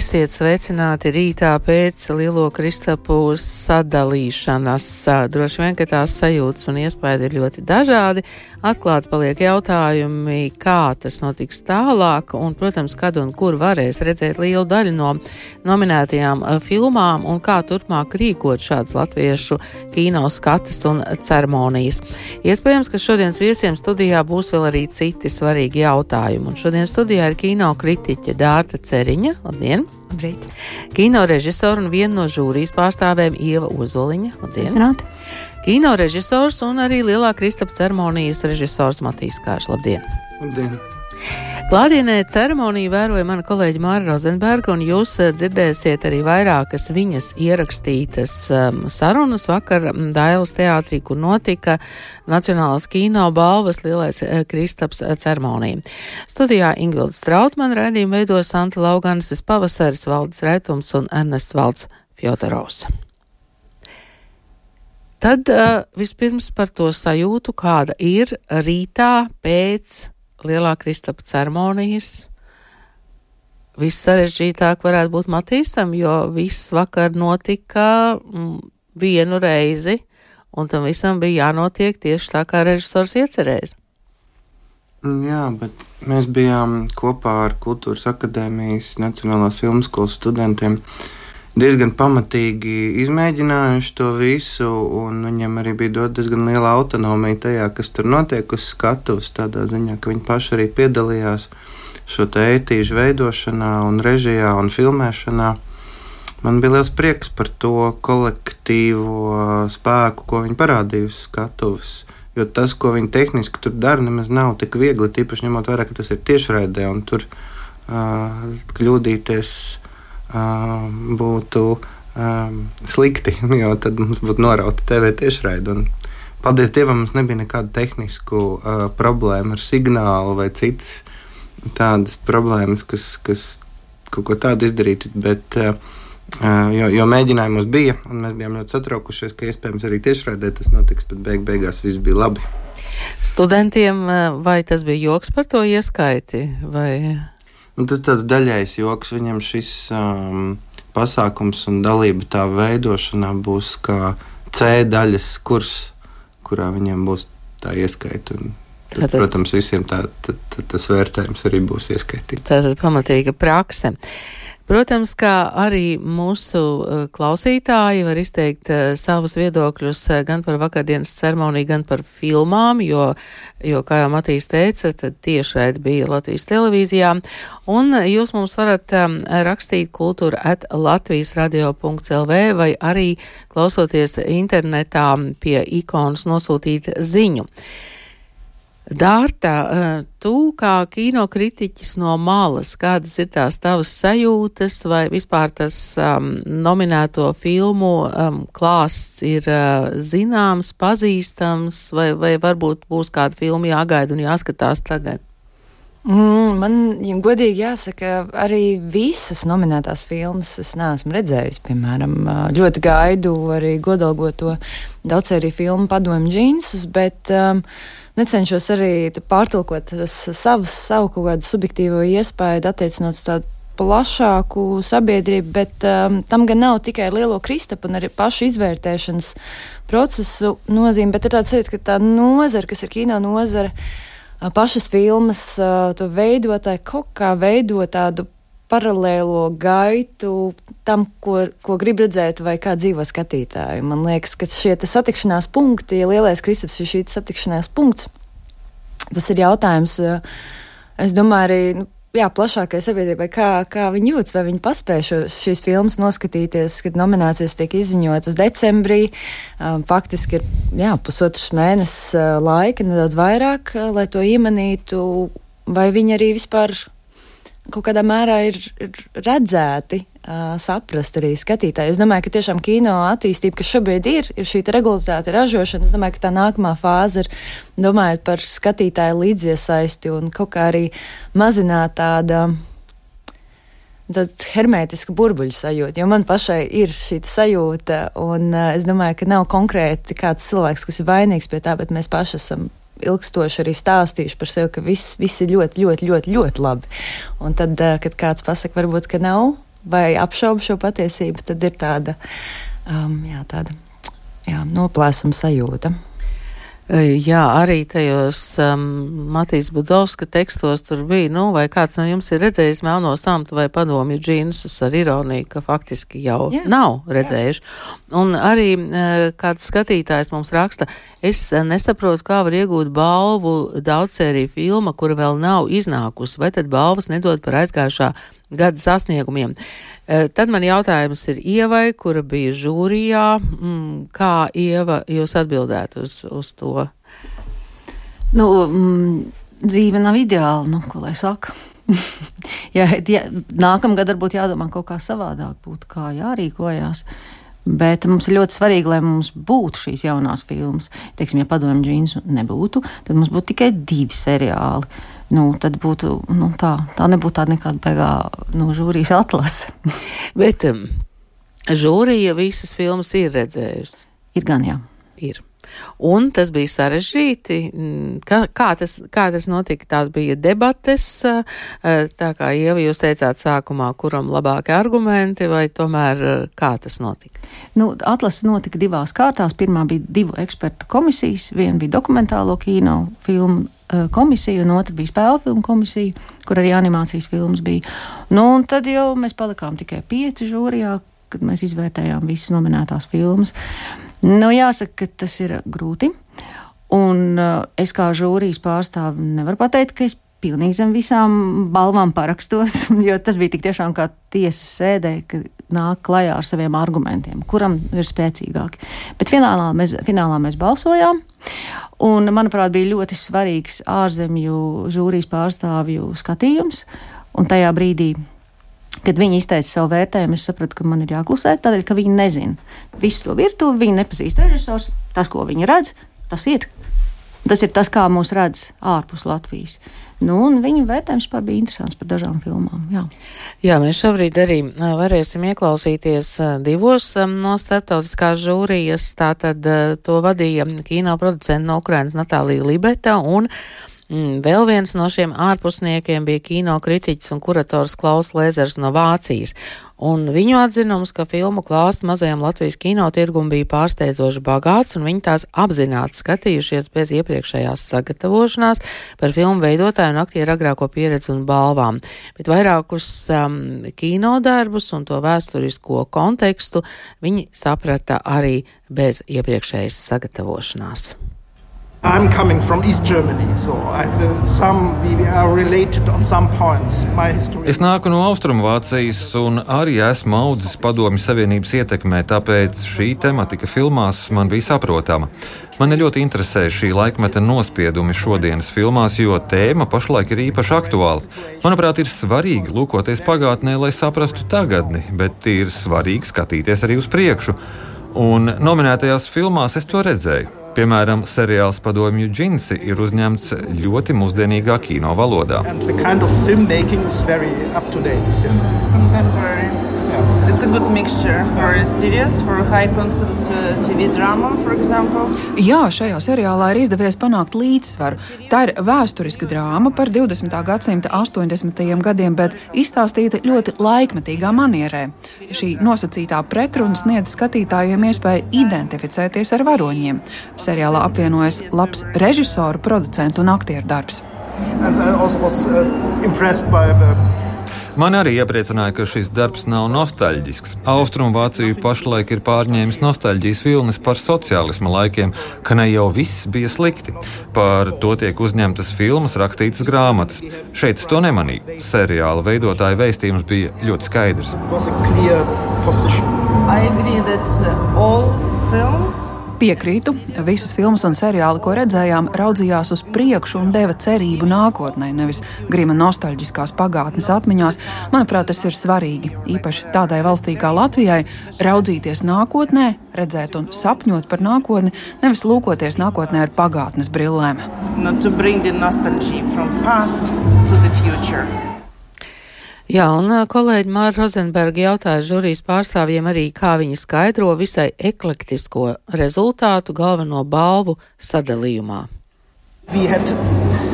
esiet sveicināti rītā pēc lielo kristapu sadalīšanas. Droši vien, ka tās sajūtas un iespējas ir ļoti dažādi. Atklāti paliek jautājumi, kā tas notiks tālāk, un, protams, kad un kur varēs redzēt lielu daļu no nominētajām filmām, un kā turpmāk rīkot šādas latviešu kino skatas un ceremonijas. Iespējams, ka šodienas viesiem studijā būs vēl arī citi svarīgi jautājumi, un šodien studijā ir kino kritiķe Dārta Ceriņa. Labdien! Labrīt. Kino režisora un viena no žūrijas pārstāvēm Ieva Ozoliņa. Labdien! Zināt? Kino režisors un arī lielā Kristapa ceremonijas režisors Matīs Kārs. Labdien! Labdien! Klātienē ceremoniju vēroja mana kolēģa Māra Rozenberga, un jūs eh, dzirdēsiet arī vairākas viņas ierakstītas um, sarunas vakar Dailas teātrī, kur notika Nacionālas kino balvas lielais uh, Kristaps uh, ceremonija. Studijā Ingvilda Strautman raidījumu veido Santa Lauganas pavasaris, Valdis Rētums un Ernests Valds Fjodorovs. Tad uh, vispirms par to sajūtu, kāda ir rītā pēc lielā kristapa ceremonijas. Viss sarežģītāk varētu būt Matīstam, jo viss vakar notika mm, vienu reizi, un tam visam bija jānotiek tieši tā, kā režisors iecerējis. Jā, bet mēs bijām kopā ar Kultūras Akadēmijas Nacionālās filmu skolas studentiem. Diezgan pamatīgi izmēģinājuši to visu, un viņiem arī bija dot diezgan liela autonomija tajā, kas tur notiek uz skatuves. Tādā ziņā, ka viņi paši arī piedalījās šo ētīšu veidošanā, un režijā un filmēšanā. Man bija liels prieks par to kolektīvo spēku, ko viņi parādīja uz skatuves. Jo tas, ko viņi tehniski tur dara, nemaz nav tik viegli. Tīpaši ņemot vērā, ka tas ir tiešraidē un tur uh, kļūdīties būtu slikti. Jo tad mums būtu norauta TV tiešraide. Paldies Dievam, mums nebija nekādu tehnisku uh, problēmu ar signālu vai citas tādas problēmas, kas, kas kaut ko tādu izdarītu. Bet, uh, Jo, jo mēģinājumos bija, un mēs bijām ļoti satraukušies, ka iespējams arī tiešraidē tas notiks, bet beig beigās viss bija labi. Studentiem vai tas bija joks par to ieskaiti? Vai? Nu, tas tāds daļais joks, viņam šis um, pasākums un dalība tā veidošanā būs kā C daļas kurs, kurā viņam būs tā ieskaita. Tad, Tātad, protams, visiem tā, tā, tā, tas vērtējums arī būs ieskaitīts. Tā ir pamatīga prakse. Protams, kā arī mūsu uh, klausītāji var izteikt uh, savus viedokļus uh, gan par vakardienas ceremoniju, gan par filmām, jo, jo kā jau Matīs teica, tad tiešraidi bija Latvijas televīzijā. Un jūs mums varat rakstīt kultūra at Latvijas radio.lv vai arī klausoties internetā pie ikonas nosūtīt ziņu. Dārta, tu kā kino kritiķis no malas, kādas ir tās tavas sajūtas, vai vispār tas um, nominēto filmu um, klāsts ir uh, zināms, pazīstams, vai, vai varbūt būs kāda filma jāgaida un jāskatās tagad? Mm, man, ja godīgi jāsaka, arī visas nominētās filmas es neesmu redzējis. Piemēram, ļoti gaidu arī godalgoto daudzsēriju filmu Padomju džinsus, bet um, necenšos arī pārtulkot savus, savu kaut kādu subjektīvo iespēju, attiecinot uz tādu plašāku sabiedrību, bet um, tam gan nav tikai lielo kristapu un arī pašu izvērtēšanas procesu nozīme, bet ir tāds sajūta, ka tā nozara, kas ir kino nozara, pašas filmas, veidotāji kaut kā veido tādu paralēlo gaitu tam, ko, ko grib redzēt, vai kā dzīvo skatītāji. Man liekas, ka šie satikšanās punkti, ja lielais Kristaps ir šī satikšanās punkts, tas ir jautājums. Es domāju, arī nu, jā, plašākai sabiedrībai, kā, kā viņi jūtas, vai viņi paspēja šo, šīs filmas noskatīties, kad nominācijas tiek izziņotas decembrī. Faktiski ir jā, pusotrs mēnesis laika, nedaudz vairāk, lai to iemanītu, vai viņi arī vispār kaut kādā mērā ir, ir redzēti saprast arī skatītāji. Es domāju, ka tiešām kino attīstība, kas šobrīd ir, ir šī regulātāte ražošana. Es domāju, ka tā nākamā fāze ir domājot par skatītāju līdziesaisti un kaut kā arī mazināt tāda. Tad hermētiska burbuļu sajūta, jo man pašai ir šī sajūta, un uh, es domāju, ka nav konkrēti kāds cilvēks, kas ir vainīgs pie tā, bet mēs paši esam ilgstoši arī stāstījuši par sevi, ka viss, viss ir ļoti, ļoti, ļoti, ļoti labi. Un tad, kad kāds pasaka, varbūt, ka nav, vai apšauba šo patiesību, tad ir tāda, um, jā, tāda jā, noplēsuma sajūta. Jā, arī tajos um, Matīs Budovska tekstos tur bija, nu, vai kāds no jums ir redzējis melno samtu vai padomju džinsus ar ironiju, ka faktiski jau jā. nav redzējuši. Jā. Un arī uh, kāds skatītājs mums raksta, es nesaprotu, kā var iegūt balvu daudzsēriju filma, kura vēl nav iznākusi, vai tad balvas nedod par aizgājušā gada sasniegumiem. E, tad man jautājums ir Ievai, kura bija žūrijā. Mm, kā Ieva jūs atbildētu uz, uz to? Nu, mm, dzīve nav ideāla, nu, ko lai saka. ja, ja, nākamgad varbūt jādomā kaut kā savādāk, būtu kā jārīkojās. Bet mums ir ļoti svarīgi, lai mums būtu šīs jaunās filmas. Teiksim, ja padomju džīnsu nebūtu, tad mums būtu tikai divi seriāli nu, tad būtu nu, tā, tā nebūtu tāda nekāda beigā no žūrijas atlase. Bet um, žūrija visas filmas ir redzējusi. Ir gan jā. Ir. Un tas bija sarežģīti. Mm, kā, kā, tas, kā tas notika? Tās bija debates, uh, uh, tā kā Ieva jūs teicāt sākumā, kuram labāki argumenti, vai tomēr uh, kā tas notika? Nu, atlases notika divās kārtās. Pirmā bija divu ekspertu komisijas. Viena bija dokumentālo kino filmu Eh, komisija, un otra bija spēļu filmu komisija, kur arī animācijas filmas bija. Nu, tad jau mēs palikām tikai pieci žūrijā, kad mēs izvērtējām visas nominētās filmas. Nu, jāsaka, ka tas ir grūti. Un uh, es kā žūrijas pārstāvis nevaru pateikt, ka es pilnīgi zem visām balvām parakstos, jo tas bija tik tiešām kā tiesas sēdē, ka nāk klajā ar saviem argumentiem, kuram ir spēcīgāki. Bet finālā mēs, finālā mēs balsojām. Un, manuprāt, bija ļoti svarīgs ārzemju žūrijas pārstāvju skatījums. Un tajā brīdī, kad viņi izteica savu vērtējumu, es sapratu, ka man ir jāklusē, tādēļ, ka viņi nezina visu to virtuvi, viņi nepazīst režisors, tas, ko viņi redz, tas ir. Tas ir tas, kā mūs redz ārpus Latvijas. Nu, viņa vērtējums bija interesants par dažām filmām. Jā, jā mēs šobrīd arī varēsim ieklausīties divos no starptautiskās žūrijas. Tātad to vadīja kino producenta no Ukrainas Natālija Libeta un Mm, vēl viens no šiem ārpusniekiem bija kino kritiķis un kurators Klaus Lēzers no Vācijas. Un viņu atzinums, ka filmu klāsts mazajam Latvijas kinotirgum bija pārsteidzoši bagāts, un viņi tās apzināti skatījušies bez iepriekšējās sagatavošanās par filmu veidotāju un aktieru agrāko pieredzi un balvām, bet vairākus um, kinodarbus un to vēsturisko kontekstu viņi saprata arī bez iepriekšējas sagatavošanās. I'm coming from East Germany, so I, some we are related on some points. Es nāku no Austrumvācijas un arī esmu audzis Padomju Savienības ietekmē, tāpēc šī tematika filmās man bija saprotama. Mani ļoti interesē šī laikmeta nospiedumi šodienas filmās, jo tēma pašlaik ir īpaši aktuāla. Manuprāt, ir svarīgi lūkoties pagātnē, lai saprastu tagadni, bet ir svarīgi skatīties arī uz priekšu. Un nominētajās filmās es to redzēju. Piemēram, seriāls Padomju džinsi ir uzņemts ļoti mūsdienīgā kino valodā. Kind of series, for a high concept uh, TV drama, for example. Jā, šajā seriālā ir izdevies panākt līdzsvaru. Tā ir vēsturiska drāma par 20. gadsimta 80. gadiem, bet izstāstīta ļoti laikmetīgā manierē. Šī nosacītā pretruna sniedz skatītājiem iespēju identificēties ar varoņiem. Seriālā apvienojas labs režisoru, producentu un aktieru darbs. And I also was uh, impressed by the Man arī iepriecināja, ka šis darbs nav nostalģisks. Austrumvācija pašlaik ir pārņēmis nostalģijas vilnis par sociālisma laikiem, ka ne jau viss bija slikti. Par to tiek uzņemtas filmas, rakstītas grāmatas. Šeit es to nemanīju. Seriāla veidotāja veistījums bija ļoti skaidrs. I agree that uh, all films Piekrītu, visas filmas un seriāli, ko redzējām, raudzījās uz priekšu un deva cerību nākotnē, nevis grima nostalģiskās pagātnes atmiņās. Manuprāt, tas ir svarīgi. Īpaši tādai valstī kā Latvijai, raudzīties nākotnē, redzēt un sapņot par nākotni, nevis lūkoties nākotnē ar pagātnes brillēm. not to bring the nostalgia from past to the future. Jā, un kolēģi Māra Rozenberga jautāja žūrijas pārstāvjiem arī, kā viņi skaidro visai eklektisko rezultātu galveno balvu sadalījumā. We had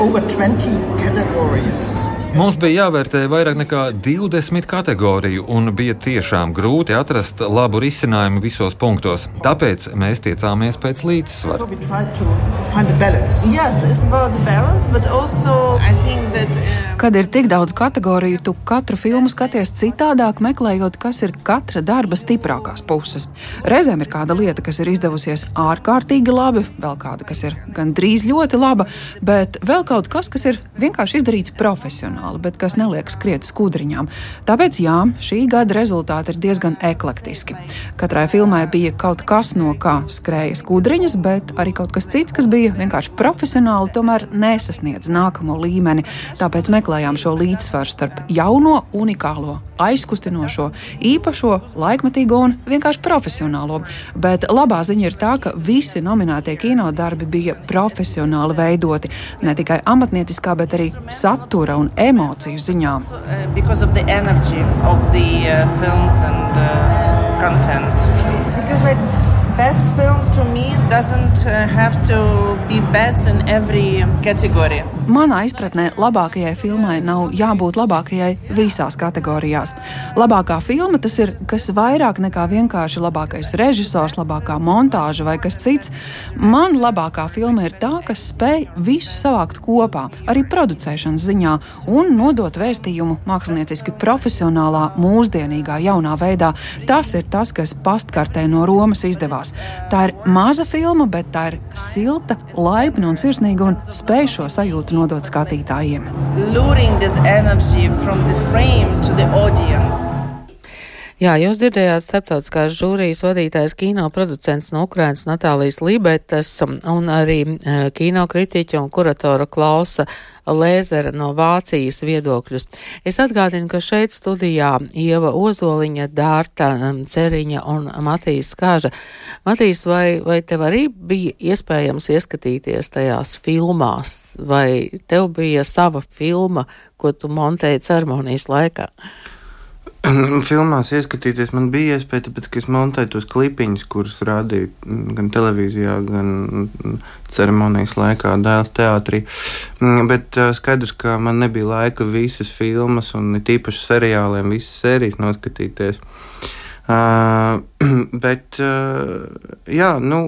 over 20 categories. Mums bija jāvērtē vairāk nekā 20 kategoriju, un bija tiešām grūti atrast labu risinājumu visos punktos. Tāpēc mēs tiecāmies pēc līdzsvara. So we tried to find a balance. Yes, it's about the balance, but also I think that uh, Kad ir tik daudz kategoriju, tu katru filmu skaties citādāk, meklējot, kas ir katra darba stiprākās puses. Reizēm ir kāda lieta, kas ir izdevusies ārkārtīgi labi, vēl kāda, kas ir gandrīz ļoti laba, bet vēl kaut kas, kas ir vienkārši izdarīts profesionāli, bet kas neliek skriet skudriņām. Tāpēc, jā, šī gada rezultāti ir diezgan eklektiski. Katrai filmai bija kaut kas, no kā skrēja skudriņas, bet arī kaut kas cits, kas bija vienkārši profesionāli, tomēr nesasniedz nākamo līmeni. Tāpēc meklējām šo līdzsvaru starp jauno, unikālo, aizkustinošo, īpašo, laikmatīgo un vienkārši profesionālo. Bet labā ziņa ir tā, ka visi nominētie kinodarbi bija profesionāli veidoti ne tikai amatnieciskā, bet arī satura un emociju ziņā. uh, because best film to me doesn't uh, have to be best in every category. Manā izpratnē labākajai filmai nav jābūt labākajai visās kategorijās. Labākā filma tas ir kas vairāk nekā vienkārši labākais režisors, labākā montāža vai kas cits. Man labākā filma ir tā, kas spēj visu savākt kopā, arī producēšanas ziņā, un nodot vēstījumu mākslinieciski profesionālā, mūsdienīgā, jaunā veidā. Tas ir tas, kas pastkartē no Romas izdevās. Tā ir maza filma, bet tā ir silta, laipna un sirsnīga un spēj šo sajūtu nodot skatītājiem. Luring this energy from the frame to the audience. Jā, jūs dzirdējāt starptautiskās žūrijas vadītājs kino producents no Ukrainas Natālijas Lībetas un arī e, kino kritiķa un kuratora Klausa Lēzera no Vācijas viedokļus. Es atgādinu, ka šeit studijā Ieva Ozoliņa, Dārta em, Ceriņa un Matīs Skāža. Matīs, vai, vai tev arī bija iespējams ieskatīties tajās filmās, vai tev bija sava filma, ko tu montēji ceremonijas laikā? Filmās ieskatīties man bija iespēja, tāpēc, ka es montēju tos klipiņus, kurus rādīju mm, gan televīzijā, gan mm, ceremonijas laikā, dēls teātrī. Mm, Bet skaidrs, ka man nebija laika visas filmas un it īpaši seriāliem, visas sērijas noskatīties. Uh, bet, uh, jā, nu,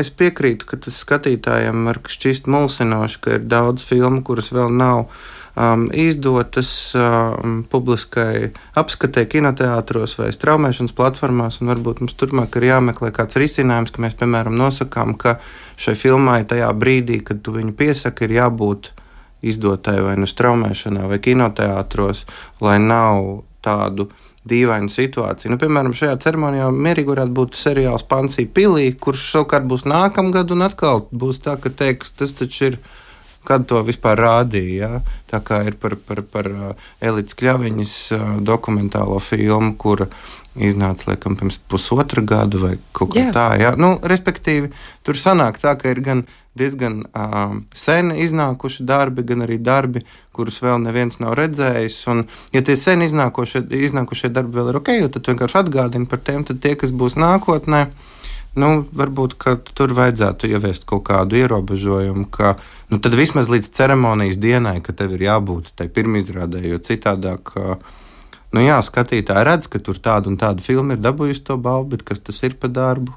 es piekrītu, ka tas skatītājiem var šķist mulsinoši, ka ir daudz filmu, kuras vēl nav um, izdotas um, publiskai apskatē, kinoteātros vai straumēšanas platformās. Varbūt mums turpmāk ir jāmeklē kāds risinājums, ka mēs, piemēram, nosakām, ka šai filmai tajā brīdī, kad tu viņu piesaki, ir jābūt izdotai vai nu straumēšanā vai kinoteātros, lai nav tādu dīvainu situāciju. Nu, piemēram, šajā ceremonijā mierīgi varētu būt seriāls Pansī Pilī, kurš savukārt būs nākamgad un atkal būs tā, ka teiks, tas taču ir kad to vispār rādīja. Ja? Tā kā ir par, par, par uh, Elites Kļaviņas uh, dokumentālo filmu, kura iznāca laikam pirms pusotra gada vai kaut kā Jā. tā. Ja? Nu, respektīvi, tur sanāk tā, ka ir gan diezgan um, sen iznākuši darbi, gan arī darbi, kurus vēl neviens nav redzējis. Un, ja tie sen iznākušie, iznākušie darbi vēl ir ok, tad vienkārši atgādini par tiem, tad tie, kas būs nākotnē. Nu, varbūt tur vajadzētu ieviest kaut kādu ierobežojumu, ka nu, tad vismaz līdz ceremonijas dienai, ka tev ir jābūt tai pirmizrādē, jo citādāk, nu jā, skatītāji redz, ka tur tāda un tāda filma ir dabūjusi to balvu, bet kas tas ir pa darbu?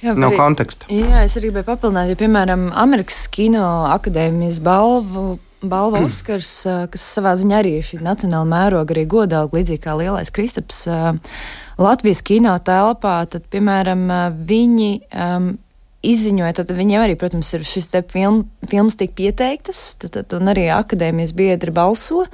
Jā, Nav arī- konteksta. Jā, es arī gribēju papildināt, ja, piemēram, Amerikas Kino akadēmijas balvu balva Oskars, kas savā ziņā arī ir šī nacionāla mēroga arī godalga, līdzīgi kā lielais Kristaps Latvijas kino telpā, tad, piemēram, viņi um, izziņoja, tad viņiem arī, protams, ir šis te film, filmas tiek pieteiktas, tad, tad, un arī akadēmijas biedri balso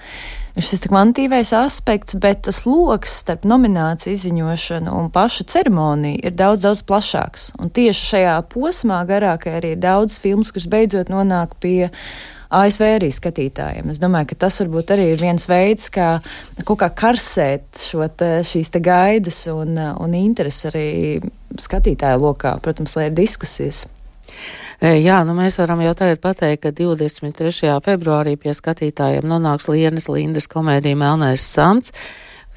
šis kvantitīvais aspekts, bet tas lokus starp nomināciju izziņošanu un pašu ceremoniju ir daudz, daudz plašāks. Un tieši šajā posmā garākajā arī ir daudz filmas, kuras beidzot nonāk pie ASV arī skatītājiem. Es domāju, ka tas varbūt arī ir viens veids, kā kaut kā karsēt te, šīs te gaidas un, un interesi arī skatītāju lokā, protams, lai ir diskusijas. E, jā, nu mēs varam jau tagad pateikt, ka 23. februārī pie skatītājiem nonāks Lienas Lindas komēdija Melnais Samts.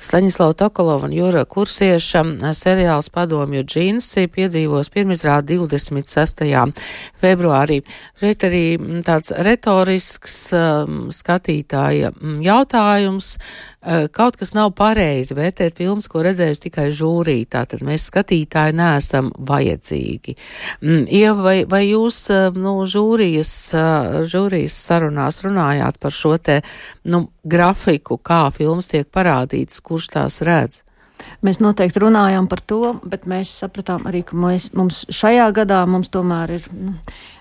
Staņislava Tokolova un Jūra Kursieša seriāls Padomju džinsi piedzīvos pirmizrādi 26. februārī. Šeit arī tāds retorisks um, skatītāja jautājums. Uh, kaut kas nav pareizi vērtēt filmas, ko redzējusi tikai žūrī, tātad mēs skatītāji neesam vajadzīgi. Ieva, vai, vai jūs nu, žūrijas, žūrijas sarunās runājāt par šo te nu, grafiku, kā filmas tiek parādītas, kurš tās redz? Mēs noteikti runājām par to, bet mēs sapratām arī, ka mēs, mums šajā gadā mums tomēr ir, nu,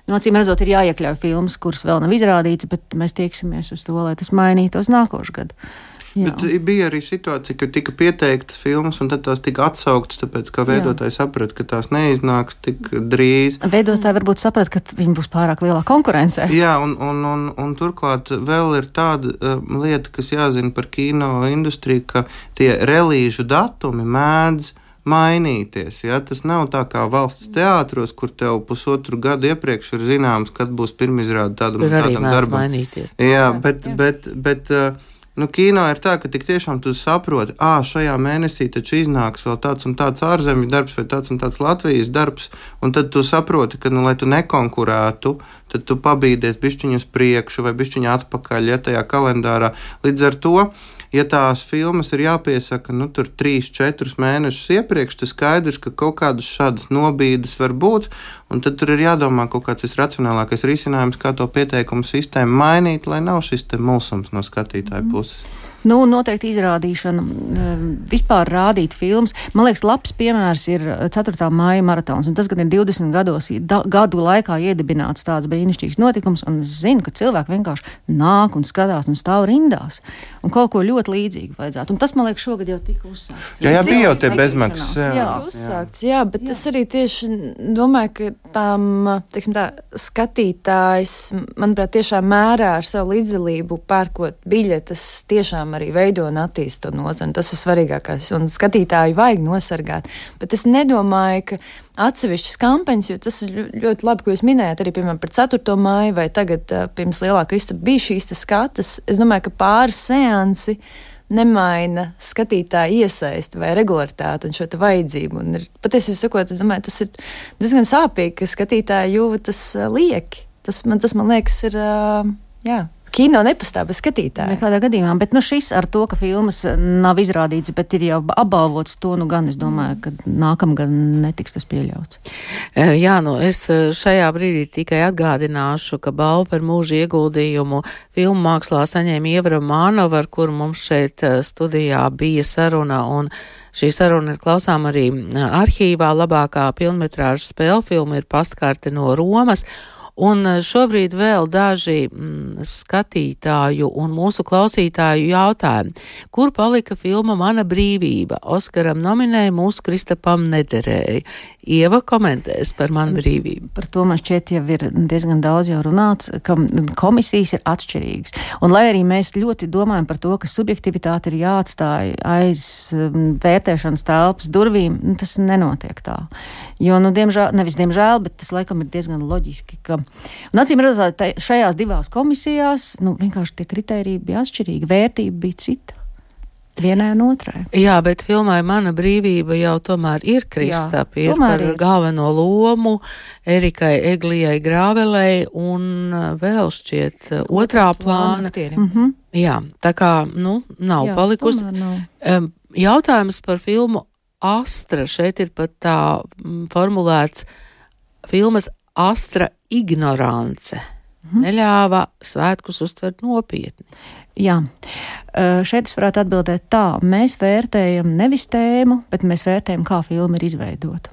no acīm redzot, ir jāiekļauj filmas, kuras vēl nav izrādītas, bet mēs tieksimies uz to, lai tas mainītos nākošu gadu. Jā. Bet bija arī situācija, ka tika pieteiktas filmas, un tad tās tika atsauktas, tāpēc ka veidotāji saprata, ka tās neiznāks tik drīz. Veidotāji varbūt saprata, ka viņi būs pārāk lielā konkurencē. Jā, un, un, un, un turklāt vēl ir tāda uh, lieta, kas jāzina par kino industriju, ka tie relīžu datumi mēdz mainīties. Ja? Tas nav tā kā valsts teātros, kur tev pusotru gadu iepriekš ir zināms, kad būs pirmizrāde tādam, tādam darbam. Mainīties. Jā, bet, jā. bet, bet, bet uh, Nu, kino ir tā, ka tik tiešām tu saproti, ah, šajā mēnesī taču iznāks vēl tāds un tāds ārzemju darbs vai tāds un tāds Latvijas darbs, un tad tu saproti, ka, nu, lai tu nekonkurētu, tad tu pabīdies bišķiņu uz priekšu vai bišķiņu atpakaļ, ja tajā kalendārā. Līdz ar to ja tās filmas ir jāpiesaka nu, 3, 4 mēnešus iepriekš, tad skaidrs, ka kaut kādas šādas nobīdes var būt. Tad tur ir jādomā kaut kāds racionālākais risinājums, kā to pieteikumu sistēmu mainīt, lai nav šis mulsums no skatītāja mm. Nu, noteikti izrādīšana, eh, vispār rādīt filmas. Man liekas, labs piemērs ir 4. māja maratons. Tas gan ir 20 gados, da, gadu laikā iedibināts tāds brīnišķīgs notikums. Es zinu, ka cilvēki vienkārši nāk un skatās un stāv rindās. Un kaut ko ļoti līdzīgu vajadzētu. Un tas, man liekas, šogad jau tika uzsākts. Jā, jā bija jau tie bezmaksas. Jā, jā. uzsākts, jā, bet jā. es arī tieši domāju, ka tam teiksim, tā, skatītājs, manuprāt, tiešām mērā ar savu līdzdalību pērkot biļetes tiešām tiešām arī veido un attīsta to nozari. Tas ir svarīgākais. Un skatītāju vajag nosargāt. Bet es nedomāju, ka atsevišķas kampaņas, jo tas ir ļoti labi, ko jūs minējat arī piemēram par 4. māju vai tagad pirms lielā krista bija šīs skatas. Es domāju, ka pāris seansi nemaina skatītāju iesaisti vai regularitāti un šo vajadzību. Un ir, patiesībā sakot, es domāju, tas ir diezgan sāpīgi, ka skatītāji jūtas lieki. Tas man, tas, man liekas, ir. Jā, Kino nepastāv bez skatītāja. Nekādā gadījumā, bet nu, šis ar to, ka filmas nav izrādīts, bet ir jau apbalvots, to nu gan es domāju, ka nākamgad netiks tas pieļauts. E, jā, nu es e, šajā brīdī tikai atgādināšu, ka balvu par mūža ieguldījumu filmu mākslā saņēma Ievra Mānova, ar kuru mums šeit studijā bija saruna un Šī saruna ir klausām arī arhīvā. Labākā filmetrāža spēļu filma ir pastkarte no Romas. Un eh, šobrīd vēl daži mm, skatītāju un mūsu klausītāju jautājumi. Kur palika filma Mana brīvība? Oskaram nominēja, mūsu Kristapam nederēja. Ieva komentēs par manu brīvību. Par to man šķiet jau ir diezgan daudz jau runāts, ka komisijas ir atšķirīgas. Un lai arī mēs ļoti domājam par to, ka subjektivitāte ir jāatstāj aiz um, vērtēšanas telpas durvīm, tas nenotiek tā. Jo, nu, diemžēl, nevis diemžēl, bet tas laikam ir diezgan loģiski, ka, un acīm redzot, šajās divās komisijās, nu, vienkārši tie kriteriji bija atšķirīgi, vērtība bija cita. Vienai un otrai. Jā, bet filmai Mana brīvība jau tomēr ir Kristapa. Ir par ir. galveno lomu Erikai Eglijai Grāvelei un uh, vēl šķiet uh, otrā plāna. Mm -hmm. Jā, tā kā, nu, nav Jā, palikusi. Nav. Jautājums par filmu Astra. Šeit ir pat tā formulēts filmas Astra ignorance. mhm. neļāva svētkus uztvert nopietni. Jā, šeit es varētu atbildēt tā, mēs vērtējam nevis tēmu, bet mēs vērtējam, kā filma ir izveidota.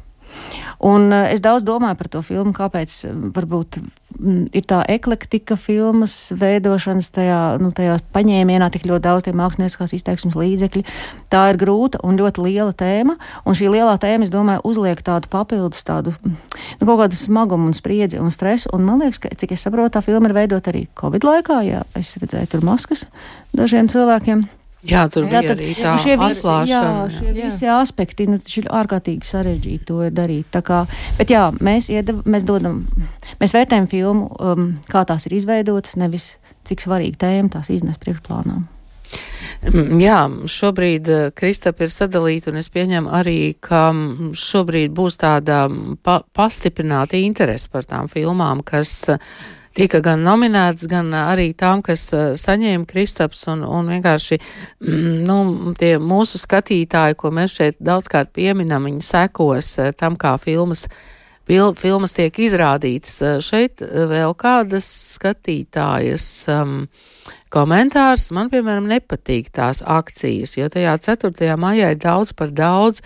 Un eh, es daudz domāju par to filmu, kāpēc eh, varbūt mm, ir tā eklektika filmas veidošanas tajā, nu, tajā paņēmienā tik ļoti daudz tie mākslinieckās izteiksmes līdzekļi. Tā ir grūta un ļoti liela tēma, un šī lielā tēma, es domāju, uzliek tādu papildus tādu, nu, kaut kādu smagumu un spriedzi un stresu, un man liekas, ka, cik es saprotu, tā filma ir veidota arī Covid laikā, jā, es redzēju tur maskas dažiem cilvēkiem. Jā, tur jā, bija arī tā šie visi, atklāšana. Jā, šie jā. visi aspekti, nu, ir ārkārtīgi sarežģīti to darīt. Tā kā, bet jā, mēs, iedav, mēs dodam, mēs vērtējam filmu, um, kā tās ir izveidotas, nevis cik svarīga tēma tās iznes priekšplānā. Mm, jā, šobrīd uh, Kristapa ir sadalīta, un es pieņemu arī, ka mm, šobrīd būs tāda pa pastiprināta interese par tām filmām, kas uh, tika gan nominēts, gan arī tām, kas saņēma Kristaps un, un vienkārši, mm, nu, tie mūsu skatītāji, ko mēs šeit daudzkārt pieminam, viņi sekos tam, kā filmas, fil, filmas tiek izrādītas. Šeit vēl kādas skatītājas um, komentārs, man, piemēram, nepatīk tās akcijas, jo tajā 4. maijā ir daudz par daudz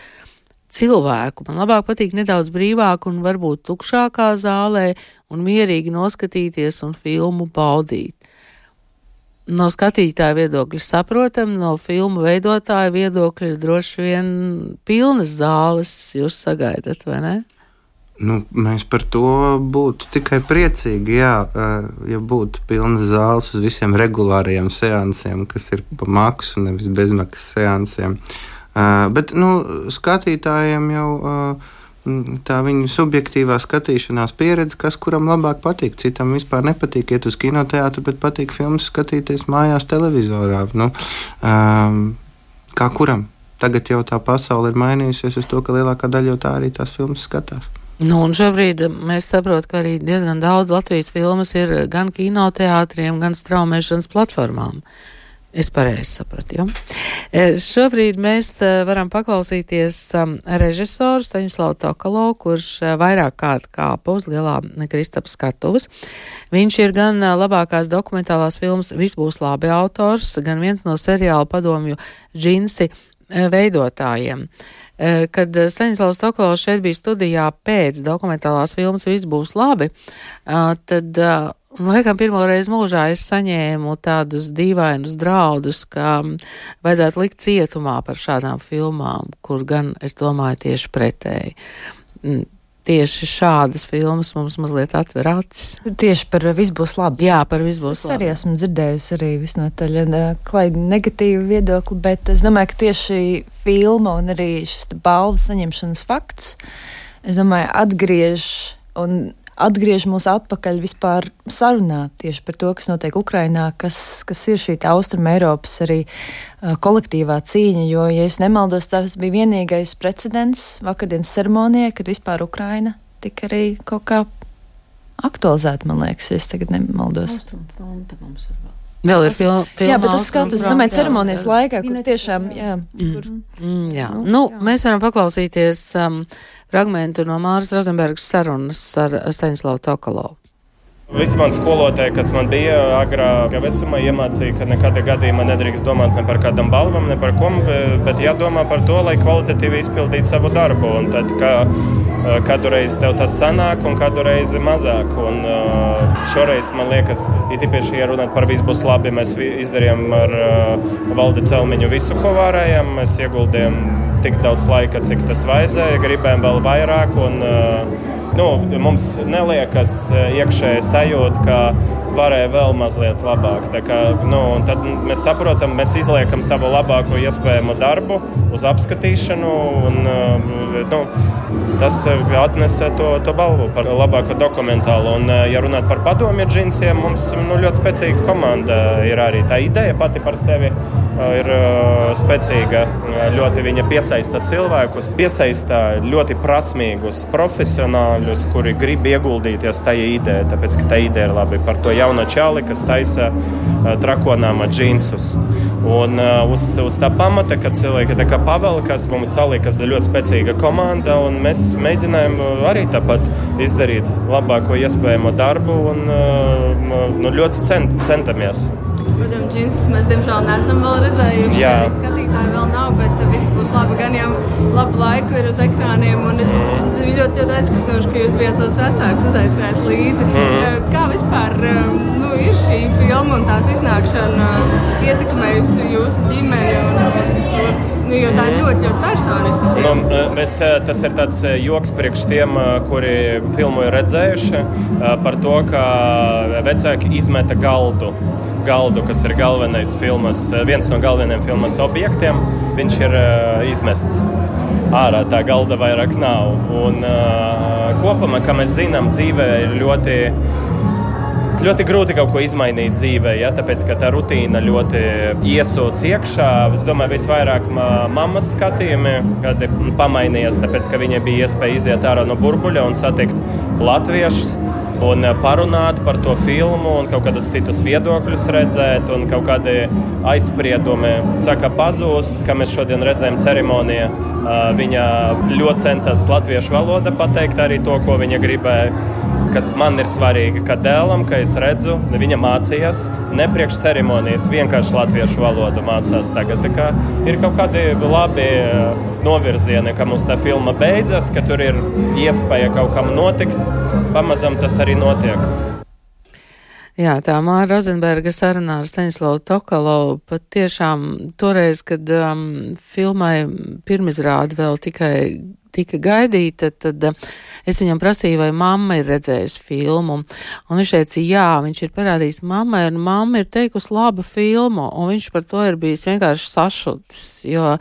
cilvēku. Man labāk patīk nedaudz brīvāk un varbūt tukšākā zālē un mierīgi noskatīties un filmu baudīt. No skatītāja viedokļa saprotam, no filmu veidotāja viedokļa droši vien pilnas zāles jūs sagaidat, vai ne? Nu, mēs par to būtu tikai priecīgi, jā, ja būtu pilnas zāles uz visiem regulāriem seansiem, kas ir pa maksu, nevis bezmaksas seansiem. Uh, bet nu, skatītājiem jau tā viņa subjektīvā skatīšanās pieredze, kas kuram labāk patīk. Citam vispār nepatīk iet uz kinoteātru, bet patīk filmas skatīties mājās, televizorā. Nu, kā kuram? Tagad jau tā pasaule ir mainījusies uz to, ka lielākā daļa jau tā arī tās filmas skatās. Nu, un šobrīd mēs saprotam, ka arī diezgan daudz Latvijas filmas ir gan kinoteātriem, gan straumēšanas platformām. Uh, Es pareizi sapratu. Ja? E, šobrīd mēs e, varam paklausīties um, režisoru Staņslavu Tokalo, kurš e, vairāk kārt kāpa uz lielā Kristapa skatuves. Viņš ir gan labākās dokumentālās filmas Viss būs labi autors, gan viens no seriāla padomju džinsi veidotājiem. Kad Staņslavs Tokalovs šeit bija studijā pēc dokumentālās filmas Viss būs labi, tad Laikam pirmo reizi mūžā es saņēmu tādus dīvainus draudus, ka vajadzētu likt cietumā par šādām filmām, kur gan es domāju tieši pretēji. Mm, tieši šādas filmas mums mazliet atver acis. Tieši par visu būs labi. Jā, par visu būs es labi. Es arī esmu dzirdējusi arī visnotaļ klaidi negatīvu viedokli, bet es domāju, ka tieši filma un arī šis balvu saņemšanas fakts, es domāju, atgriež un atgriež mūs atpakaļ vispār sarunā tieši par to, kas notiek Ukrainā, kas, kas ir šī austruma Eiropas arī uh, kolektīvā cīņa, jo, ja es nemaldos, tas bija vienīgais precedents vakardienas ceremonijā, kad vispār Ukraina tika arī kaut kā aktualizēta, man liekas, es tagad nemaldos. Austrumu fronte mums ir vēl. Vēl ir filma. Jā, bet uz skatu, es domāju, ceremonijas laikā, kur tiešām, jā. Mm. Kur... Mm, jā. Nu, nu jā. mēs varam paklausīties um, fragmentu no Māras Rozenbergas sarunas ar Staņslavu Tokalovu. Visi mani skolotāji, kas man bija agrākā vecumā, iemācīja, ka nekādā gadījumā nedrīkst domāt ne par kādam balvam, ne par ko, bet jādomā par to, lai kvalitatīvi izpildītu savu darbu. Un tad, kā, kādu reizi tev tas sanāk, un kādu reizi mazāk. Un, šoreiz man liekas, ir īpaši, ja runāt par visu būs labi, mēs izdarījām ar valdi celmiņu visu, ko varējām. Mēs ieguldījām tik daudz laika, cik tas vajadzēja, gribējām vēl vairāk. Un, nu, mums neliekas e, iekšēji sajūta, ka varēja vēl mazliet labāk. Kā, nu, tad mēs saprotam, mēs izliekam savu labāko iespējamo darbu uz apskatīšanu. Un, e, nu, tas atnesa to, to balvu par labāko dokumentālu. Un, e, ja runāt par padomju džinsiem, mums nu, ļoti spēcīga komanda ir arī tā ideja pati par sevi ir spēcīga. Ļoti viņa piesaista cilvēkus, piesaista ļoti prasmīgus profesionāļus, kuri grib ieguldīties tajā idejā. Tāpēc, ka tā ideja ir labi par to jauno čāli, kas taisa trakonāma džinsus. Un uz, uz tā pamata, kad cilvēki tā kā pavelkas, mums salīkas ļoti spēcīga komanda, un mēs mēģinājām arī tāpat izdarīt labāko iespējamo darbu un nu, ļoti cent, centamies. Protams, džinsus mēs diemžēl neesam vēl redzējuši. Jā. Arī skatītāji vēl nav, bet viss būs labi. Gan jau labu laiku ir uz ekrāniem. Es biju ļoti, ļoti aizkustinoši, ka jūs bijat savus vecākus uzaicinājis līdzi. Mm. Kā vispār nu, ir šī filma un tās iznākšana ietekmējusi jūsu ģimeni? Un, un, Nu, jo tā ir ļoti, ļoti personiska. Nu, mēs, tas ir tāds joks priekš tiem, kuri filmu ir redzējuši par to, ka vecāki izmeta galdu galdu, kas ir galvenais filmas, viens no galvenajiem filmas objektiem, viņš ir uh, izmests ārā. Tā galda vairāk nav. Un, uh, kopumā, kā mēs zinām, dzīvē ir ļoti. Ļoti grūti kaut ko izmainīt dzīvē, ja, tāpēc ka tā rutīna ļoti iesūc iekšā. Es domāju, visvairāk mammas skatījumi, kad pamainījās, tāpēc ka viņai bija iespēja iziet ārā no burbuļa un satikt latviešus un eh, parunāt par to filmu, un kaut kādus citus viedokļus redzēt, un kaut kādi aizspriedumi saka pazūst, kā mēs šodien redzējām ceremonijā. Eh, viņa ļoti centās latviešu valoda pateikt arī to, ko viņa gribēja kas man ir svarīgi, ka dēlam, ka es redzu, viņa mācījās ne priekš ceremonijas, vienkārši latviešu valodu mācās tagad. Kā ir kaut kādi labi eh, novirzieni, ka mums tā filma beidzas, ka tur ir iespēja kaut kam notikt. Pamazam tas arī notiek. Jā, tā Māra Rozenberga sarunā ar Stanislavu Tokalovu pat tiešām toreiz, kad um, filmai pirmizrādi vēl tikai tika gaidīta, tad uh, es viņam prasīju, vai mamma ir redzējusi filmu. Un viņš teica, jā, viņš ir parādījis mammai, un mamma ir teikusi laba filmu, un viņš par to ir bijis vienkārši sašutis, jo,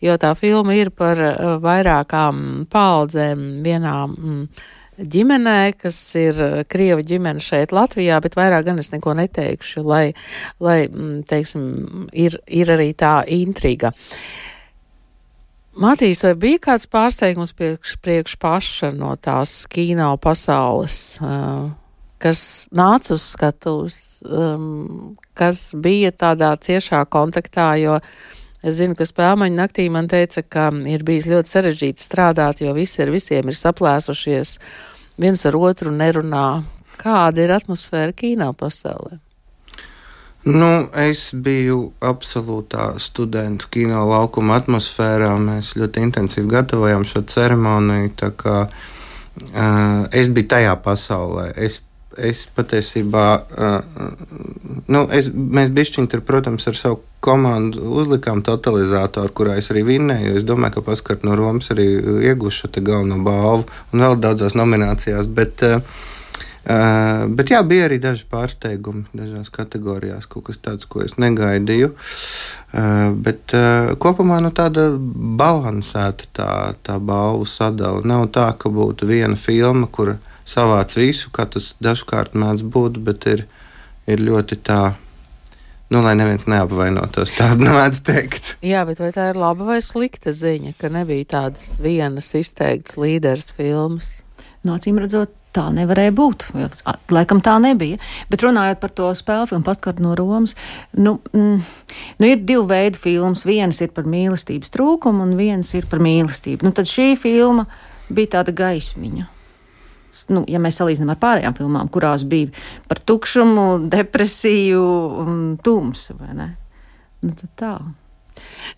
jo tā filma ir par uh, vairākām paudzēm vienām. Mm, ģimenē, kas ir eh, Krieva ģimene šeit Latvijā, bet vairāk gan es neko neteikšu, lai, lai mm, teiksim, ir, ir arī tā intriga. Matīs, vai bija kāds pārsteigums priekš, priekš paša no tās kino pasaules, uh, kas nāca uz skatuves, um, kas bija tādā ciešā kontaktā, jo Es zinu, ka spēļu naktī man teica, ka ir bijis ļoti sarežģīti strādāt, jo visi ar visiem ir saplēsušies, viens ar otru nerunā. Kāda ir atmosfēra kino pasaulē? Nu, es biju absolūtā studentu kino laukuma atmosfērā. Mēs ļoti intensīvi gatavojām šo ceremoniju. Kā, uh, es biju tajā pasaulē. Es es patiesībā, nu, es, mēs bišķiņi tur, protams, ar savu komandu uzlikām totalizatoru, kurā es arī vinnēju. Es domāju, ka paskart no Romas arī iegušu šo galveno balvu un vēl daudzās nominācijās. Bet, bet jā, bija arī daži pārsteigumi dažās kategorijās, kaut kas tāds, ko es negaidīju. Bet kopumā nu, tāda balansēta tā, tā balvu sadala. Nav tā, ka būtu viena filma, kura savāc visu, kā tas dažkārt mēdz būt, bet ir, ir ļoti tā. Nu, lai neviens neapvainotos, tādu nemēdz teikt. Jā, bet vai tā ir laba vai slikta ziņa, ka nebija tādas vienas izteiktas līderes filmas? Nācīm nu, redzot, tā nevarēja būt. Laikam tā nebija. Bet runājot par to spēļu filmu, paskatu no Romas, nu, mm, nu ir divi veidi filmas. Vienas ir par mīlestības trūkumu, un viens ir par mīlestību. Nu, tad šī filma bija tāda gaismiņa nu, ja mēs salīdzinām ar pārējām filmām, kurās bija par tukšumu, depresiju un tumsu? Nu, tā.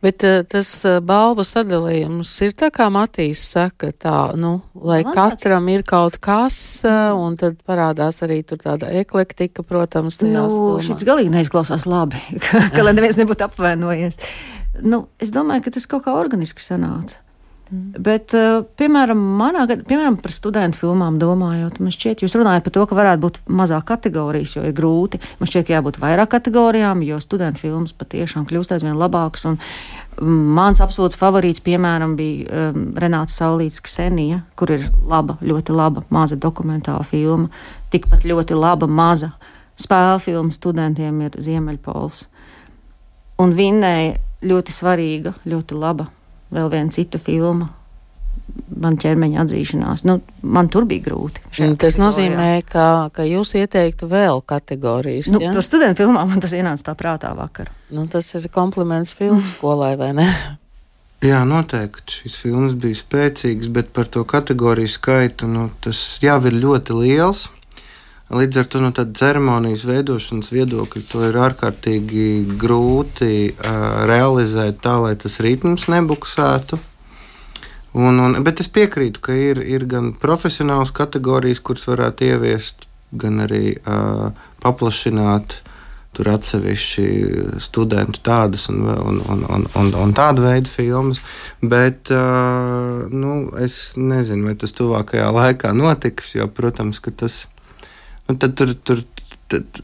Bet uh, tas uh, balvu sadalījums ir tā, kā Matīs saka, tā, nu, lai Man katram ir kaut kas, uh, un tad parādās arī tur tāda eklektika, protams. Nu, šis galīgi neizklausās labi, ka, ka lai neviens nebūtu apvainojies. Nu, es domāju, ka tas kaut kā organiski sanāca. Mm. Bet, eh, piemēram, manā, piemēram, par studentu filmām domājot, man šķiet, jūs runājat par to, ka varētu būt mazāk kategorijas, jo ir grūti. Man šķiet, ka jābūt vairāk kategorijām, jo studentu filmas patiešām kļūst aizvien labākas. Mm, mans absolūts favorīts, piemēram, bija um, Renāts Saulīts Ksenija, kur ir laba, ļoti laba maza dokumentāla filma. Tikpat ļoti laba maza spēļu filma studentiem ir Ziemeļpols. un vinnēja ļoti svarīga, ļoti laba vēl viena cita filma. Man ķermeņa atzīšanās. Nu, man tur bija grūti. Tas nozīmē, ka, ka jūs ieteiktu vēl kategorijas. Nu, ja? Par studentu filmām man tas ienāca tā prātā vakar. Nu, tas ir kompliments filmu skolai, vai ne? Jā, noteikti šīs filmas bija spēcīgas, bet par to kategoriju skaitu nu, tas jau ir ļoti liels. Līdz ar to no tādas ceremonijas veidošanas viedokļa to ir ārkārtīgi grūti uh, realizēt tā, lai tas ritms nebuksētu. Un, un, bet es piekrītu, ka ir, ir gan profesionāls kategorijas, kuras varētu ieviest, gan arī uh, paplašināt tur atsevišķi studentu tādas un, un, un, un, un, un tādu veidu filmas. Bet uh, nu, es nezinu, vai tas tuvākajā laikā notiks, jo, protams, tas nu, tad tur, tur tad,